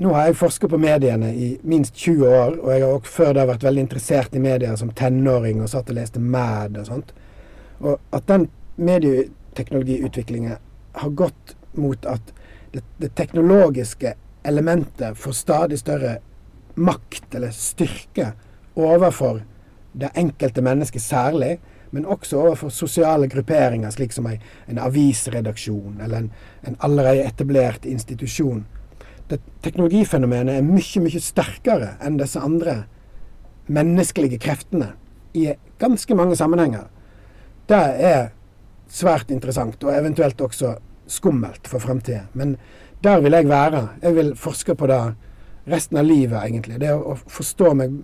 nå har jeg forsket på mediene i minst 20 år, og jeg har også før det vært veldig interessert i medier som tenåring og satt og leste Mad og sånt. Og at den medieteknologiutviklingen har gått mot at det, det teknologiske elementet får stadig større makt eller styrke overfor det enkelte mennesket særlig, men også overfor sosiale grupperinger, slik som en avisredaksjon eller en, en allerede etablert institusjon. Det teknologifenomenet er mye, mye sterkere enn disse andre menneskelige kreftene i ganske mange sammenhenger. Det er svært interessant, og eventuelt også skummelt for framtida. Men der vil jeg være. Jeg vil forske på det resten av livet, egentlig. Det å, forstå meg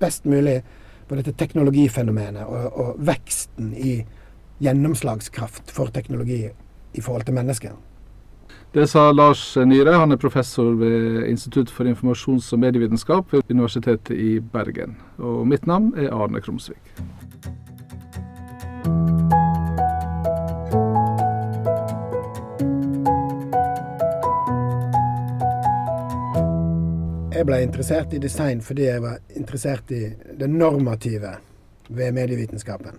best mulig på dette teknologifenomenet og, og veksten i gjennomslagskraft for teknologi i forhold til mennesker. Det sa Lars Nyre. Han er professor ved Institutt for informasjons- og medievitenskap ved Universitetet i Bergen. Og mitt navn er Arne Krumsvik. Jeg ble interessert i design fordi jeg var interessert i det normative ved medievitenskapen.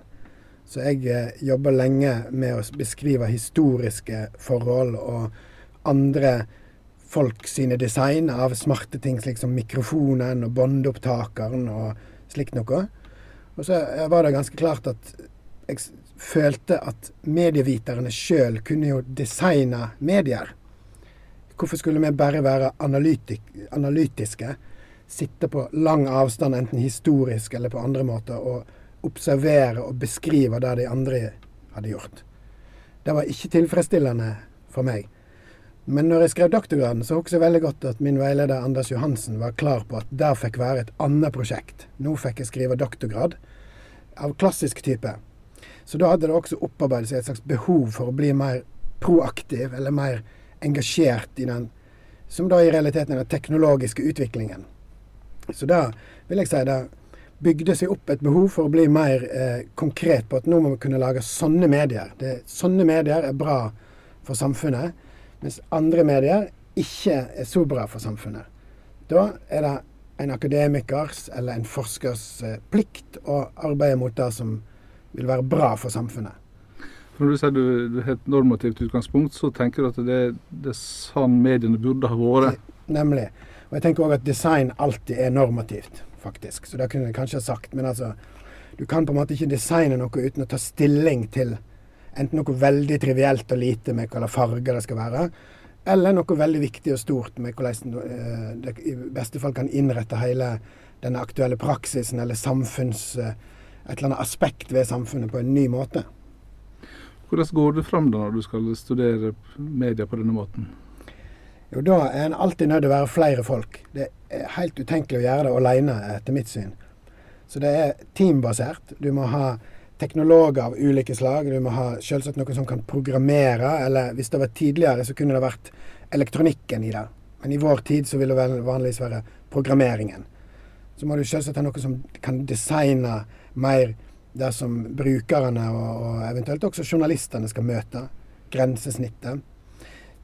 Så jeg eh, jobber lenge med å beskrive historiske forhold og andre folk sine design av smarte ting, slik som mikrofonen og båndopptakeren og slikt noe. Og så var det ganske klart at jeg følte at medieviterne sjøl kunne jo designe medier. Hvorfor skulle vi bare være analytiske, sitte på lang avstand, enten historisk eller på andre måter, og observere og beskrive det de andre hadde gjort? Det var ikke tilfredsstillende for meg. Men når jeg skrev doktorgraden, så husker jeg veldig godt at min veileder Anders Johansen var klar på at det fikk være et annet prosjekt. Nå fikk jeg skrive doktorgrad av klassisk type. Så da hadde det også opparbeidet seg et slags behov for å bli mer proaktiv, eller mer engasjert i den, som da i realiteten er den teknologiske utviklingen. Så da vil jeg si det bygde seg opp et behov for å bli mer eh, konkret på at nå må vi kunne lage sånne medier. Det, sånne medier er bra for samfunnet, mens andre medier ikke er så bra for samfunnet. Da er det en akademikers eller en forskers eh, plikt å arbeide mot det som vil være bra for samfunnet. Når du sier du, du har et normativt utgangspunkt, så tenker du at det, det er sånn mediene burde ha vært? Nemlig. Og jeg tenker òg at design alltid er normativt, faktisk. Så det kunne jeg kanskje ha sagt. Men altså, du kan på en måte ikke designe noe uten å ta stilling til enten noe veldig trivielt og lite med hvilke farger det skal være, eller noe veldig viktig og stort med hvordan eh, det i beste fall kan innrette hele denne aktuelle praksisen eller samfunns... Eh, et eller annet aspekt ved samfunnet på en ny måte. Hvordan går det fram da når du skal studere media på denne måten? Jo, Da er en alltid nødt til å være flere folk. Det er helt utenkelig å gjøre det alene, etter mitt syn. Så det er teambasert. Du må ha teknologer av ulike slag. Du må ha selvsagt noen som kan programmere, eller hvis det var tidligere, så kunne det vært elektronikken i det. Men i vår tid så vil det vanligvis være programmeringen. Så må du selvsagt ha noe som kan designe mer det som brukerne og, og eventuelt også journalistene skal møte. Grensesnittet.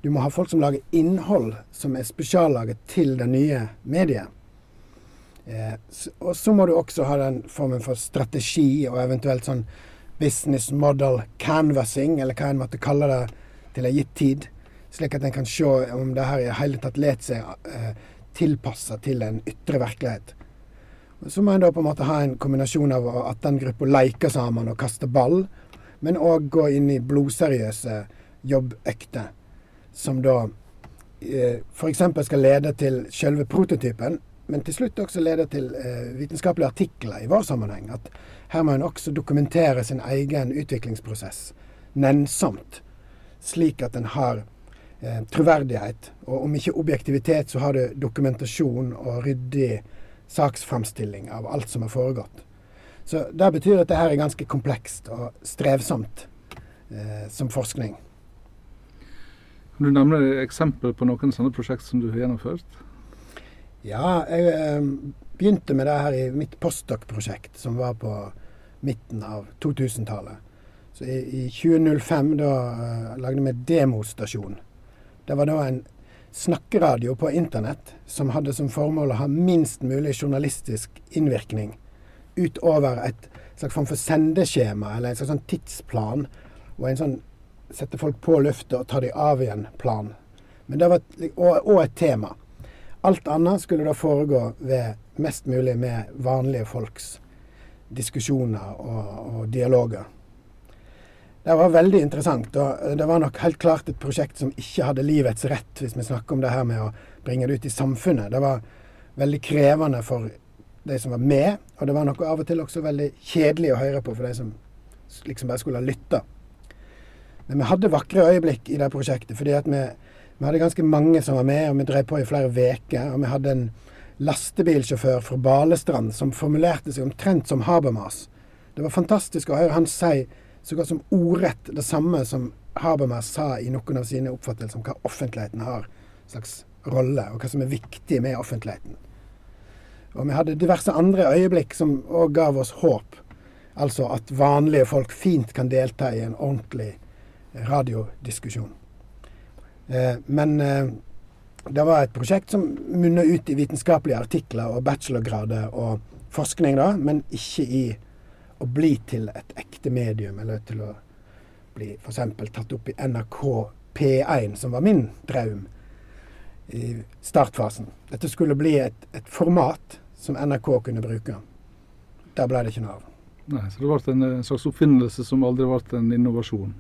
Du må ha folk som lager innhold som er spesiallaget til det nye mediet. Eh, og så må du også ha den formen for strategi og eventuelt sånn business model canvassing, eller hva en måtte kalle det, til en gitt tid. Slik at en kan se om det her i hele tatt lar seg eh, tilpasse til en ytre virkelighet. Så må en da på en måte ha en kombinasjon av at den gruppa leker sammen og kaster ball, men òg gå inn i blodseriøse jobbøkter, som da eh, f.eks. skal lede til selve prototypen, men til slutt også leder til eh, vitenskapelige artikler i vår sammenheng. At her må en også dokumentere sin egen utviklingsprosess nennsomt, slik at en har eh, troverdighet. Og om ikke objektivitet, så har du dokumentasjon og ryddig saksframstilling av alt som har foregått. Så Det betyr at det her er ganske komplekst og strevsomt eh, som forskning. Kan du nevne eksempler på noen sånne prosjekt som du har gjennomført? Ja, jeg eh, begynte med det her i mitt postdoc-prosjekt, som var på midten av 2000-tallet. Så i, i 2005 da uh, lagde vi demostasjon. Det var da en snakkeradio på internett som hadde som formål å ha minst mulig journalistisk innvirkning utover et slags form for sendeskjema eller en slags sånn tidsplan og en sånn sette folk på lufta og ta de av igjen-plan. Og, og et tema. Alt annet skulle da foregå ved mest mulig med vanlige folks diskusjoner og, og dialoger. Det var veldig interessant. og Det var nok helt klart et prosjekt som ikke hadde livets rett, hvis vi snakker om det her med å bringe det ut i samfunnet. Det var veldig krevende for de som var med, og det var noe av og til også veldig kjedelig å høre på for de som liksom bare skulle ha lytta. Men vi hadde vakre øyeblikk i det prosjektet, fordi at vi, vi hadde ganske mange som var med, og vi drev på i flere uker. Og vi hadde en lastebilsjåfør fra Balestrand som formulerte seg omtrent som Habermas. Det var fantastisk å høre han si så godt som ordrett det samme som Habermas sa i noen av sine oppfattelser om hva offentligheten har slags rolle, og hva som er viktig med offentligheten. Og vi hadde diverse andre øyeblikk som òg gav oss håp. Altså at vanlige folk fint kan delta i en ordentlig radiodiskusjon. Eh, men eh, det var et prosjekt som munna ut i vitenskapelige artikler og bachelorgrader og forskning, da, men ikke i å bli til et ekte medium, eller til å bli f.eks. tatt opp i NRK P1, som var min drøm i startfasen. Dette skulle bli et, et format som NRK kunne bruke. Der ble det ikke noe av. Nei, Så det ble en slags oppfinnelse som aldri ble en innovasjon?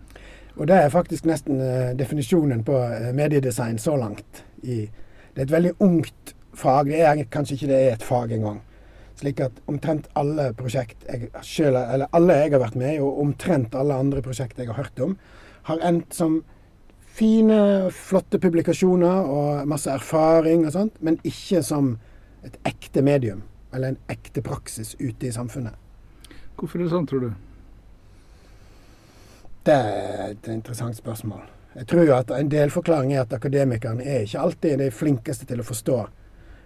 Og det er faktisk nesten uh, definisjonen på uh, mediedesign så langt. Det er et veldig ungt fag. Det er kanskje ikke det er et fag engang. Slik at omtrent alle prosjekt jeg selv, eller alle jeg har vært med i, og omtrent alle andre prosjekt jeg har hørt om, har endt som fine, flotte publikasjoner og masse erfaring og sånt, men ikke som et ekte medium eller en ekte praksis ute i samfunnet. Hvorfor er det sånn, tror du? Det er et interessant spørsmål. Jeg tror jo at en delforklaring er at akademikerne er ikke alltid de flinkeste til å forstå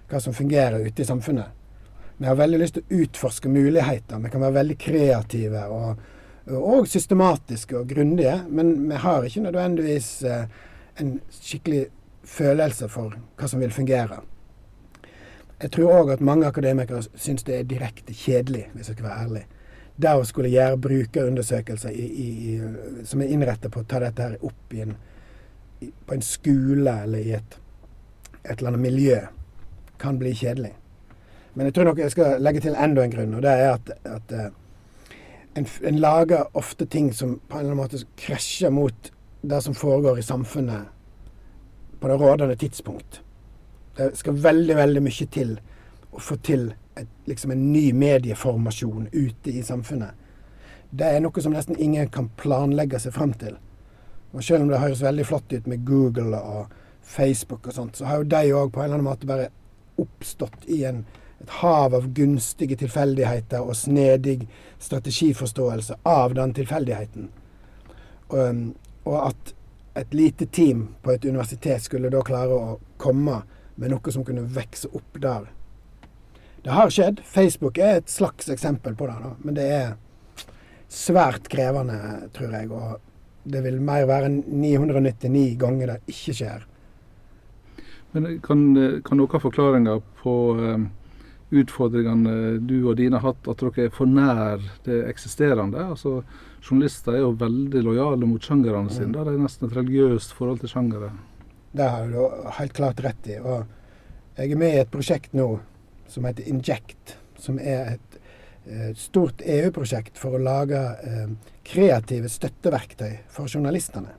hva som fungerer ute i samfunnet. Vi har veldig lyst til å utforske muligheter. Vi kan være veldig kreative og, og systematiske og grundige, men vi har ikke nødvendigvis eh, en skikkelig følelse for hva som vil fungere. Jeg tror òg at mange akademikere syns det er direkte kjedelig, hvis jeg skal være ærlig. Det å skulle gjøre brukerundersøkelser i, i, i, som er innrettet på å ta dette her opp en, på en skole eller i et, et eller annet miljø, kan bli kjedelig. Men jeg tror nok jeg skal legge til enda en grunn, og det er at, at uh, en, en, lager ofte ting som på en eller annen måte krasjer mot det som foregår i samfunnet på det rådende tidspunkt. Det skal veldig, veldig mye til å få til et, liksom en ny medieformasjon ute i samfunnet. Det er noe som nesten ingen kan planlegge seg fram til. Og selv om det høres veldig flott ut med Google og Facebook og sånt, så har jo de òg på en eller annen måte bare oppstått i en et hav av gunstige tilfeldigheter og snedig strategiforståelse av den tilfeldigheten. Og, um, og, at et lite team på et universitet skulle da klare å komme med noe som kunne vokse opp der. Det har skjedd. Facebook er et slags eksempel på det. Da. Men det er svært krevende, tror jeg. Og det vil mer være 999 ganger det ikke skjer. Men kan, kan dere ha forklaringer på um utfordringene du og dine har hatt, at dere er for nær det eksisterende. Altså, Journalister er jo veldig lojale mot sjangerne sine. Mm. Det er nesten et religiøst forhold til sjangere. Det har du helt klart rett i. Og jeg er med i et prosjekt nå som heter Inject. Som er et, et stort EU-prosjekt for å lage eh, kreative støtteverktøy for journalistene.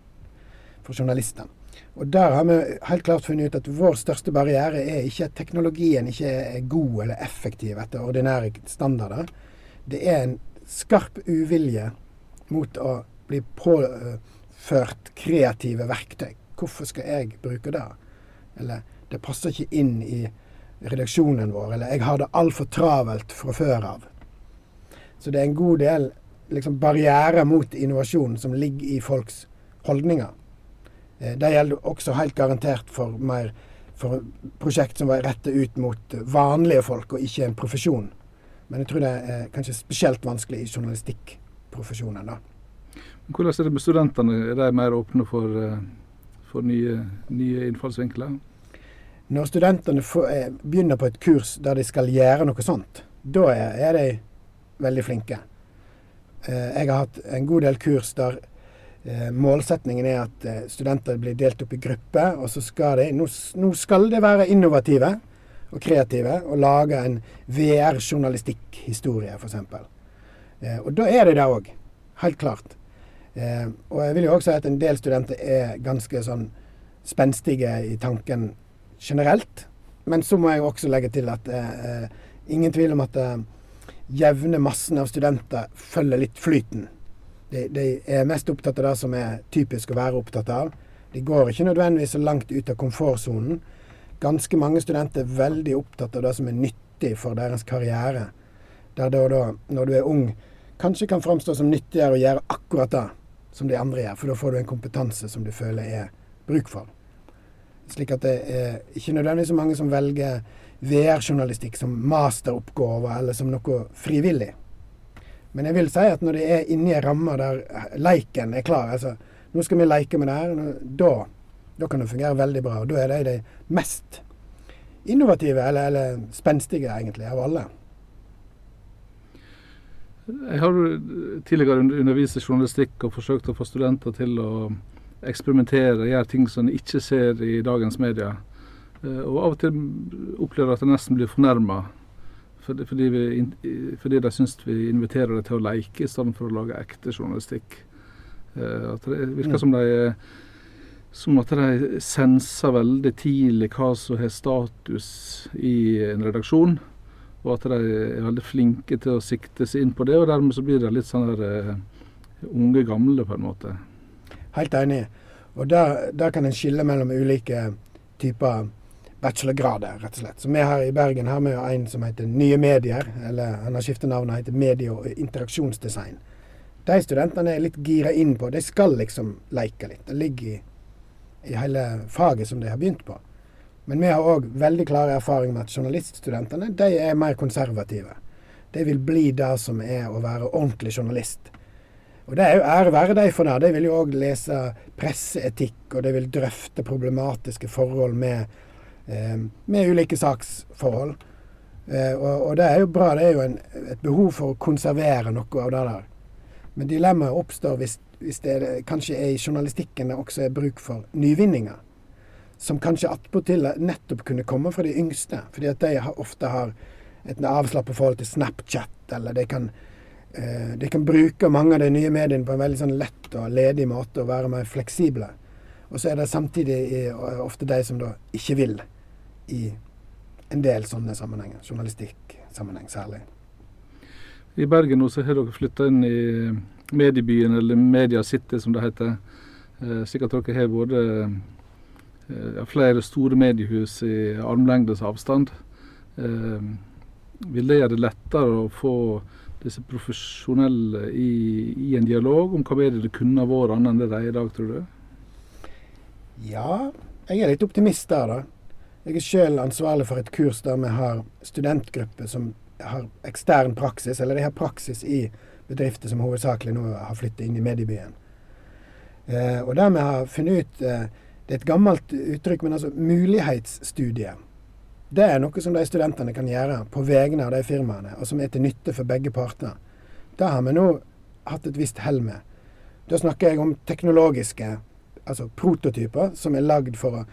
For journalistene. Og Der har vi helt klart funnet ut at vår største barriere er ikke at teknologien ikke er god eller effektiv etter ordinære standarder. Det er en skarp uvilje mot å bli påført kreative verktøy. Hvorfor skal jeg bruke det? Eller det passer ikke inn i redaksjonen vår. Eller jeg har det altfor travelt fra før av. Så det er en god del liksom, barrierer mot innovasjon som ligger i folks holdninger. Eh, det gjelder også helt garantert for mer for prosjekt som var rettet ut mot vanlige folk, og ikke en profesjon. Men jeg tror det er kanskje spesielt vanskelig i journalistikkprofesjonen. da. Hvordan er det med studentene? Er de mer åpne for, eh, for nye, nye innfallsvinkler? Når studentene eh, begynner på et kurs der de skal gjøre noe sånt, da er, de veldig flinke. Eh, jeg har hatt en god del kurs der eh, målsetningen er at studenter blir delt opp i grupper, og så skal de nå, skal de være innovative og kreative og lage en VR-journalistikkhistorie, f.eks. Og da er de det òg. Helt klart. Og jeg vil jo også si at en del studenter er ganske sånn spenstige i tanken generelt. Men så må jeg også legge til at eh, ingen tvil om at eh, jevne massen av studenter følger litt flyten. De, de, er mest opptatt av det som er typisk å være opptatt av. De går ikke nødvendigvis så langt ut av komfortsonen. Ganske mange studenter er veldig opptatt av det som er nyttig for deres karriere. Der da, da, når du er ung, kanskje kan framstå som nyttigere å gjøre akkurat det som de andre gjør, for da får du en kompetanse som du føler er bruk for. Slik at det er ikke nødvendigvis så mange som velger VR-journalistikk som masteroppgave eller som noe frivillig. Men jeg vil si at når det er inni i en ramme der leiken er klar, altså nå skal vi leke med det her, da, da kan det fungere veldig bra. Og da er de de mest innovative, eller, eller spenstige egentlig, av alle. Jeg har tidligere undervist i journalistikk og forsøkt å få studenter til å eksperimentere, gjøre ting som de ikke ser i dagens media. Eh, og av og til opplever at jeg nesten blir fornærma fordi, fordi, de syns vi inviterer dem til å leke i stedet for å lage ekte journalistikk. Eh, at det virker som de som at de senser veldig tidlig hva som har status i en redaksjon og at de er veldig flinke til å sikte seg inn på det. Og dermed så blir det litt sånn der uh, unge gamle, på en måte. Helt enig. Og der, der kan en skille mellom ulike typer bachelorgrader, rett og slett. Så vi her i Bergen har vi jo en som heter Nye medier, eller han har skiftet navn og heter Medie- og interaksjonsdesign. De studentene er litt gira inn på. De skal liksom leke litt. Det ligger i, i hele faget som de har begynt på. Men vi har òg veldig klare erfaring med at journaliststudentene de er mer konservative. De vil bli det som er å være ordentlig journalist. Og det er jo ære være dem for det. De vil jo òg lese presseetikk, og de vil drøfte problematiske forhold med, eh, med ulike saksforhold. Eh, og, og, det er jo bra. Det er jo en, et behov for å konservere noe av det der. Men dilemmaet oppstår hvis, hvis det er, kanskje er i journalistikken det også er bruk for nyvinninger som kanskje attpåtil nettopp kunne komme fra de yngste. Fordi at de ofte har et avslappet forhold til Snapchat, eller de kan, de kan bruke mange av de nye mediene på en veldig sånn lett og ledig måte og være mer fleksible. Og så er det samtidig ofte de som da ikke vil i en del sånne sammenhenger. Journalistikksammenheng særlig. I Bergen nå så har dere flytta inn i mediebyen, eller Media City som det heter. Eh, sikkert dere har både Eh, flere store mediehus i armlengdes avstand. Eh, vil det gjøre det lettere å få disse profesjonelle i, i en dialog om hva bedre det kunne ha vært annet enn det de er i dag, tror du? Ja, jeg er litt optimist der, da. Jeg er selv ansvarlig for et kurs der vi har studentgrupper som har ekstern praksis, eller de har praksis i bedrifter som hovedsakelig nå har flyttet inn i mediebyen. Eh, og der vi har funnet ut eh, det er et gammelt uttrykk, men altså mulighetsstudie. Det er noe som de studentene kan gjøre på vegne av de firmaene, og som er til nytte for begge parter. Det har vi nå hatt et visst hell med. Da snakker jeg om teknologiske altså prototyper som er lagd for å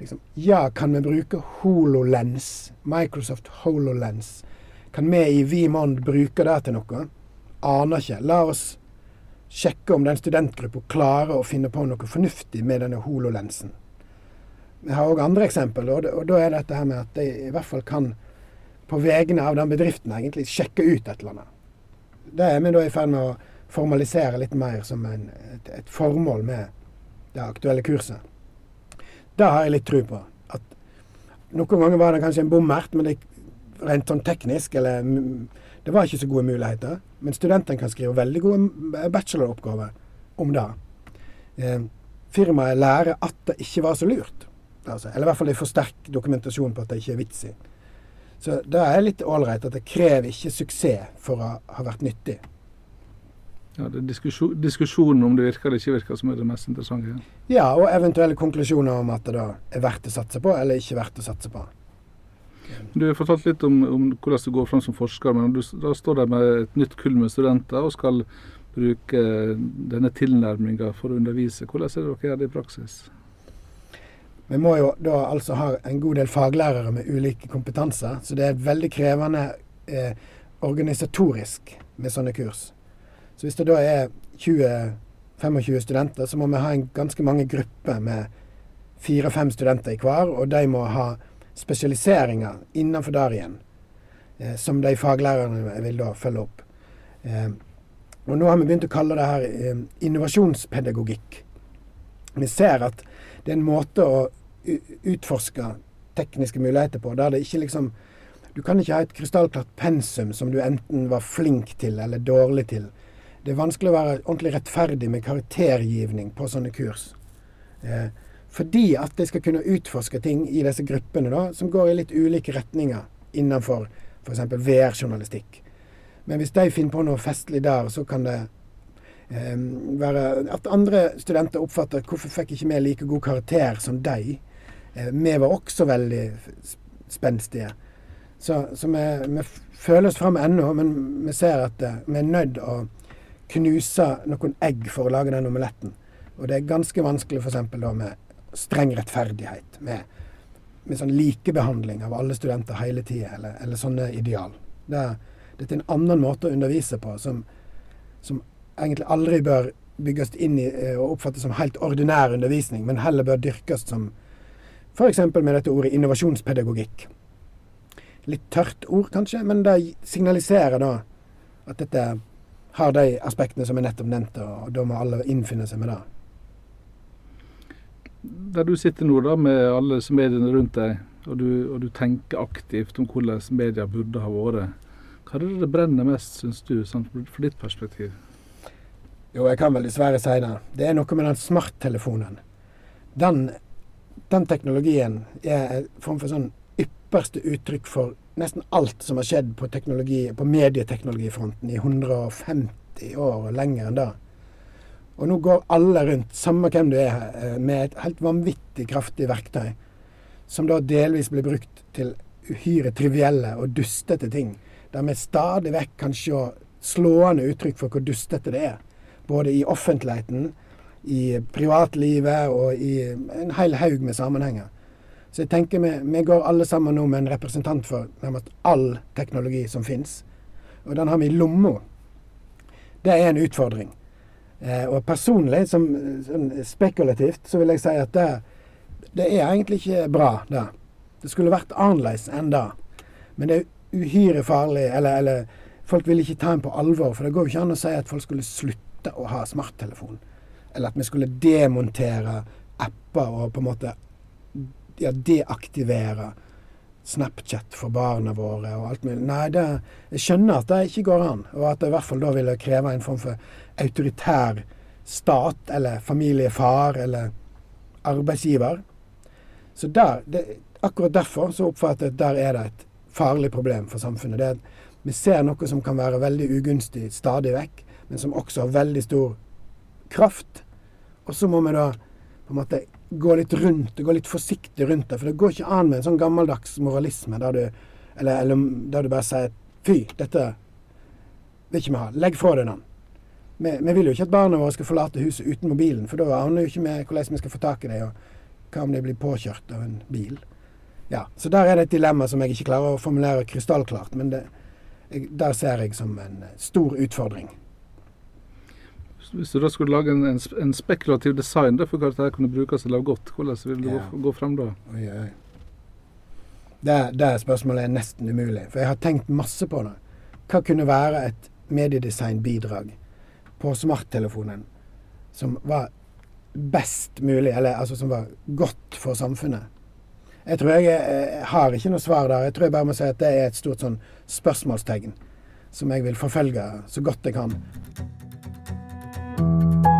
liksom, Ja, kan vi bruke HoloLens? Microsoft HoloLens. Kan vi i Vimond bruke det til noe? Aner ikke. La oss sjekke om den studentgruppa klarer å finne på noe fornuftig med denne hololensen. Vi har òg andre eksempel, og, og, da er dette her med at de i hvert fall kan på vegne av den bedriften egentlig sjekke ut et eller annet. Det er vi da i ferd med å formalisere litt mer som en, et, et, formål med det aktuelle kurset. Det har jeg litt tro på. At Noen ganger var det kanskje en bommert, men det, rent sånn teknisk eller det var ikke så gode muligheter, men studentene kan skrive veldig gode bacheloroppgaver om det. Eh, firmaet lærer at det ikke var så lurt. Altså, eller i hvert fall de får sterk dokumentasjon på at det ikke er vits i. Så det er litt ålreit at det krever ikke suksess for å ha vært nyttig. Ja, det er diskusjon, Diskusjonen om det virker eller ikke virker som er det mest interessante. Ja, og eventuelle konklusjoner om at det da er verdt å satse på, eller ikke verdt å satse på. Du har fortalt litt om, om hvordan du går fram som forsker, men du, da står der med et nytt kull med studenter og skal bruke denne tilnærminga for å undervise. Hvordan er det dere gjør det i praksis? Vi må jo da altså ha en god del faglærere med ulike kompetanser, så det er veldig krevende eh, organisatorisk med sånne kurs. Så hvis det da er 20-25 studenter, så må vi ha en ganske mange grupper med fire-fem studenter i hver, og de må ha spesialiseringer innenfor der igjen, eh, som de faglærerne vil da følge opp. Eh, og nå har vi begynt å kalle det her eh, innovasjonspedagogikk. Vi ser at det er en måte å utforske tekniske muligheter på, der det ikke liksom Du kan ikke ha et krystallklart pensum som du enten var flink til eller dårlig til. Det er vanskelig å være ordentlig rettferdig med karaktergivning på sånne kurs. Eh, fordi at de skal kunne utforske ting i disse gruppene da, som går i litt ulike retninger innenfor f.eks. VR-journalistikk. Men hvis de finner på noe festlig der, så kan det være at andre studenter oppfatter hvorfor fikk ikke vi like god karakter som de? Eh, vi var også veldig spenstige. Så, så vi, vi, føler oss fram ennå, men vi ser at eh, vi er nødt å knuse noen egg for å lage den omeletten. Og det er ganske vanskelig f.eks. da med streng rettferdighet. Med, med sånn likebehandling av alle studenter hele tida, eller, eller, sånne ideal. Det, dette er en annen måte å undervise på som, som egentlig aldri bør bygges inn i eh, og oppfattes som helt ordinær undervisning, men heller bør dyrkes som f.eks. med dette ordet innovasjonspedagogikk. Litt tørt ord, kanskje, men det signaliserer da at dette har de aspektene som jeg nettopp nevnte, og da må alle innfinne seg med det der du sitter nå da med alle mediene rundt deg, og du, og du, tenker aktivt om hvordan media burde ha vært, hva er det det brenner mest, syns du, sant, fra ditt perspektiv? Jo, jeg kan vel dessverre si det. Det er noe med den smarttelefonen. Den, den teknologien er en form for sånn ypperste uttrykk for nesten alt som har skjedd på, på medieteknologifronten i 150 år og lenger enn det. Og nå går alle rundt, samme hvem du er, eh, med et helt vanvittig kraftig verktøy, som da delvis blir brukt til uhyre trivielle og dustete ting. Der vi stadig vekk kan se slående uttrykk for hvor dustete det er. Både i offentligheten, i privatlivet og i en hel haug med sammenhenger. Så jeg tenker vi, vi går alle sammen nå med en representant for nærmest all teknologi som fins. Og den har vi i lomma. Det er en utfordring. Eh, og personlig, som som, spekulativt, så vil jeg si at det, det er egentlig ikke bra, det. Det skulle vært annerledes enn det. Men det er uhyre farlig. Eller, eller folk vil ikke ta en på alvor. For det går jo ikke an å si at folk skulle slutte å ha smarttelefon. Eller at vi skulle demontere apper og på en måte ja, deaktivere Snapchat for barna våre og alt mulig. Nei, det, jeg skjønner at det ikke går an. Og at det i hvert fall da ville kreve en form for autoritær stat eller familiefar eller arbeidsgiver. Så der, det, akkurat derfor så oppfatter jeg at der er det et farlig problem for samfunnet. Det vi ser noe som kan være veldig ugunstig stadig vekk, men som også har veldig stor kraft. Og så må vi da på en måte gå litt rundt gå litt forsiktig rundt det. For det går ikke an med en sånn gammeldags moralisme der du, eller, eller, der du bare sier fy, dette vil ikke vi ha. Legg fra deg den. Vi, vi, vil jo ikke at barna våre skal forlate huset uten mobilen, for da aner jo ikke vi hvordan vi skal få tak i dem, og hva om de blir påkjørt av en bil. Ja, Så der er det et dilemma som jeg ikke klarer å formulere krystallklart, men det, der ser jeg som en eh, stor utfordring. Hvis du da skulle lage en, en, en spekulativ design for hva dette kunne brukes til å lage godt, hvordan vil du ja. gå, gå frem da? Oi, oi. Det, det spørsmålet er nesten umulig, for jeg har tenkt masse på det. Hva kunne være et mediedesignbidrag? på smarttelefonen som var best mulig, eller altså som var godt for samfunnet. Jeg tror jeg, jeg eh, har ikke noe svar der. Jeg tror jeg bare må si at det er et stort sånn spørsmålstegn som jeg vil forfølge så godt jeg kan. Thank you.